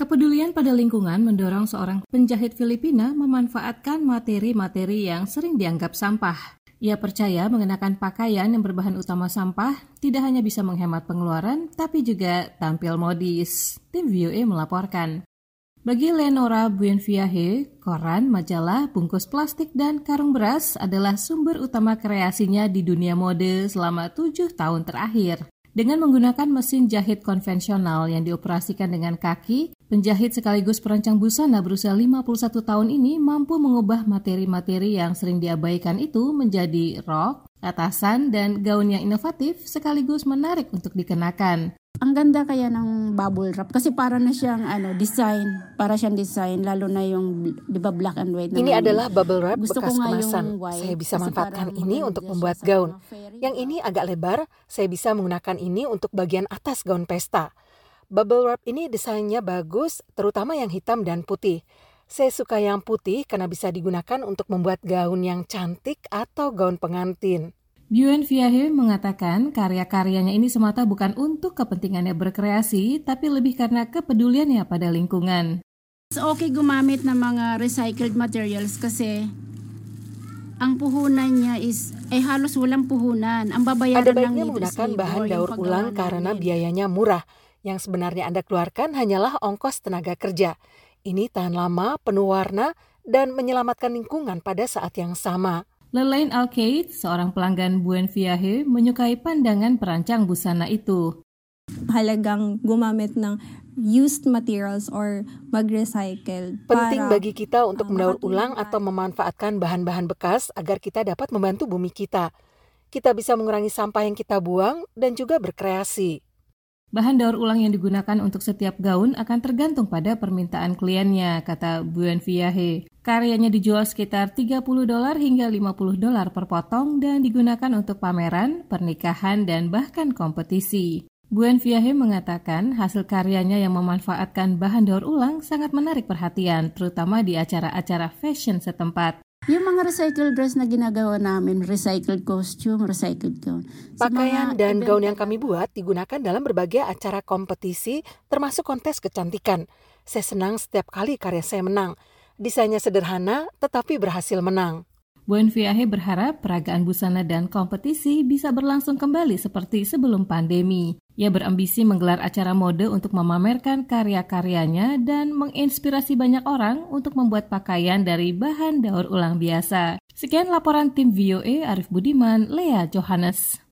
Kepedulian pada lingkungan mendorong seorang penjahit Filipina memanfaatkan materi-materi yang sering dianggap sampah. Ia percaya mengenakan pakaian yang berbahan utama sampah tidak hanya bisa menghemat pengeluaran, tapi juga tampil modis. Tim VOA melaporkan. Bagi Lenora Buenviahe, koran, majalah, bungkus plastik, dan karung beras adalah sumber utama kreasinya di dunia mode selama tujuh tahun terakhir. Dengan menggunakan mesin jahit konvensional yang dioperasikan dengan kaki, penjahit sekaligus perancang busana berusia 51 tahun ini mampu mengubah materi-materi yang sering diabaikan itu menjadi rok, atasan, dan gaun yang inovatif sekaligus menarik untuk dikenakan. Ang ganda kaya ng bubble wrap kasi para na siyang ano design, para siyang design lalo na yung 'di ba black and white. Ini adalah bubble wrap Gusto bekas kemasan. Saya bisa manfaatkan ini untuk membuat gaun. Yang ini agak lebar, saya bisa menggunakan ini untuk bagian atas gaun pesta. Bubble wrap ini desainnya bagus, terutama yang hitam dan putih. Saya suka yang putih karena bisa digunakan untuk membuat gaun yang cantik atau gaun pengantin. Buen Viahe mengatakan karya-karyanya ini semata bukan untuk kepentingannya berkreasi, tapi lebih karena kepeduliannya pada lingkungan. Okay gumamit ng mga recycled materials kasi ang puhunan niya is eh halos walang puhunan. Ang babayaran Ada baiknya menggunakan bahan daur ulang karena biayanya murah. Yang sebenarnya Anda keluarkan hanyalah ongkos tenaga kerja. Ini tahan lama, penuh warna, dan menyelamatkan lingkungan pada saat yang sama. Lelaine Alcade, seorang pelanggan Buen Viaje, menyukai pandangan perancang busana itu. Halagang gumamit ng used materials or mag-recycle. Penting bagi kita untuk mendaur ulang atau memanfaatkan bahan-bahan bekas agar kita dapat membantu bumi kita. Kita bisa mengurangi sampah yang kita buang dan juga berkreasi. Bahan daur ulang yang digunakan untuk setiap gaun akan tergantung pada permintaan kliennya, kata Buen Viaje. Karyanya dijual sekitar 30 dolar hingga 50 dolar per potong dan digunakan untuk pameran, pernikahan, dan bahkan kompetisi. Buen Viaje mengatakan hasil karyanya yang memanfaatkan bahan daur ulang sangat menarik perhatian, terutama di acara-acara fashion setempat. Yung mga recycled dress na ginagawa namin, recycled costume, recycled gown. Pakaian dan gaun yang kami buat digunakan dalam berbagai acara kompetisi, termasuk kontes kecantikan. Saya senang setiap kali karya saya menang. Desainnya sederhana, tetapi berhasil menang. Buen Viahe berharap peragaan busana dan kompetisi bisa berlangsung kembali seperti sebelum pandemi. Ia berambisi menggelar acara mode untuk memamerkan karya-karyanya dan menginspirasi banyak orang untuk membuat pakaian dari bahan daur ulang biasa. Sekian laporan tim VOA Arif Budiman, Lea Johannes.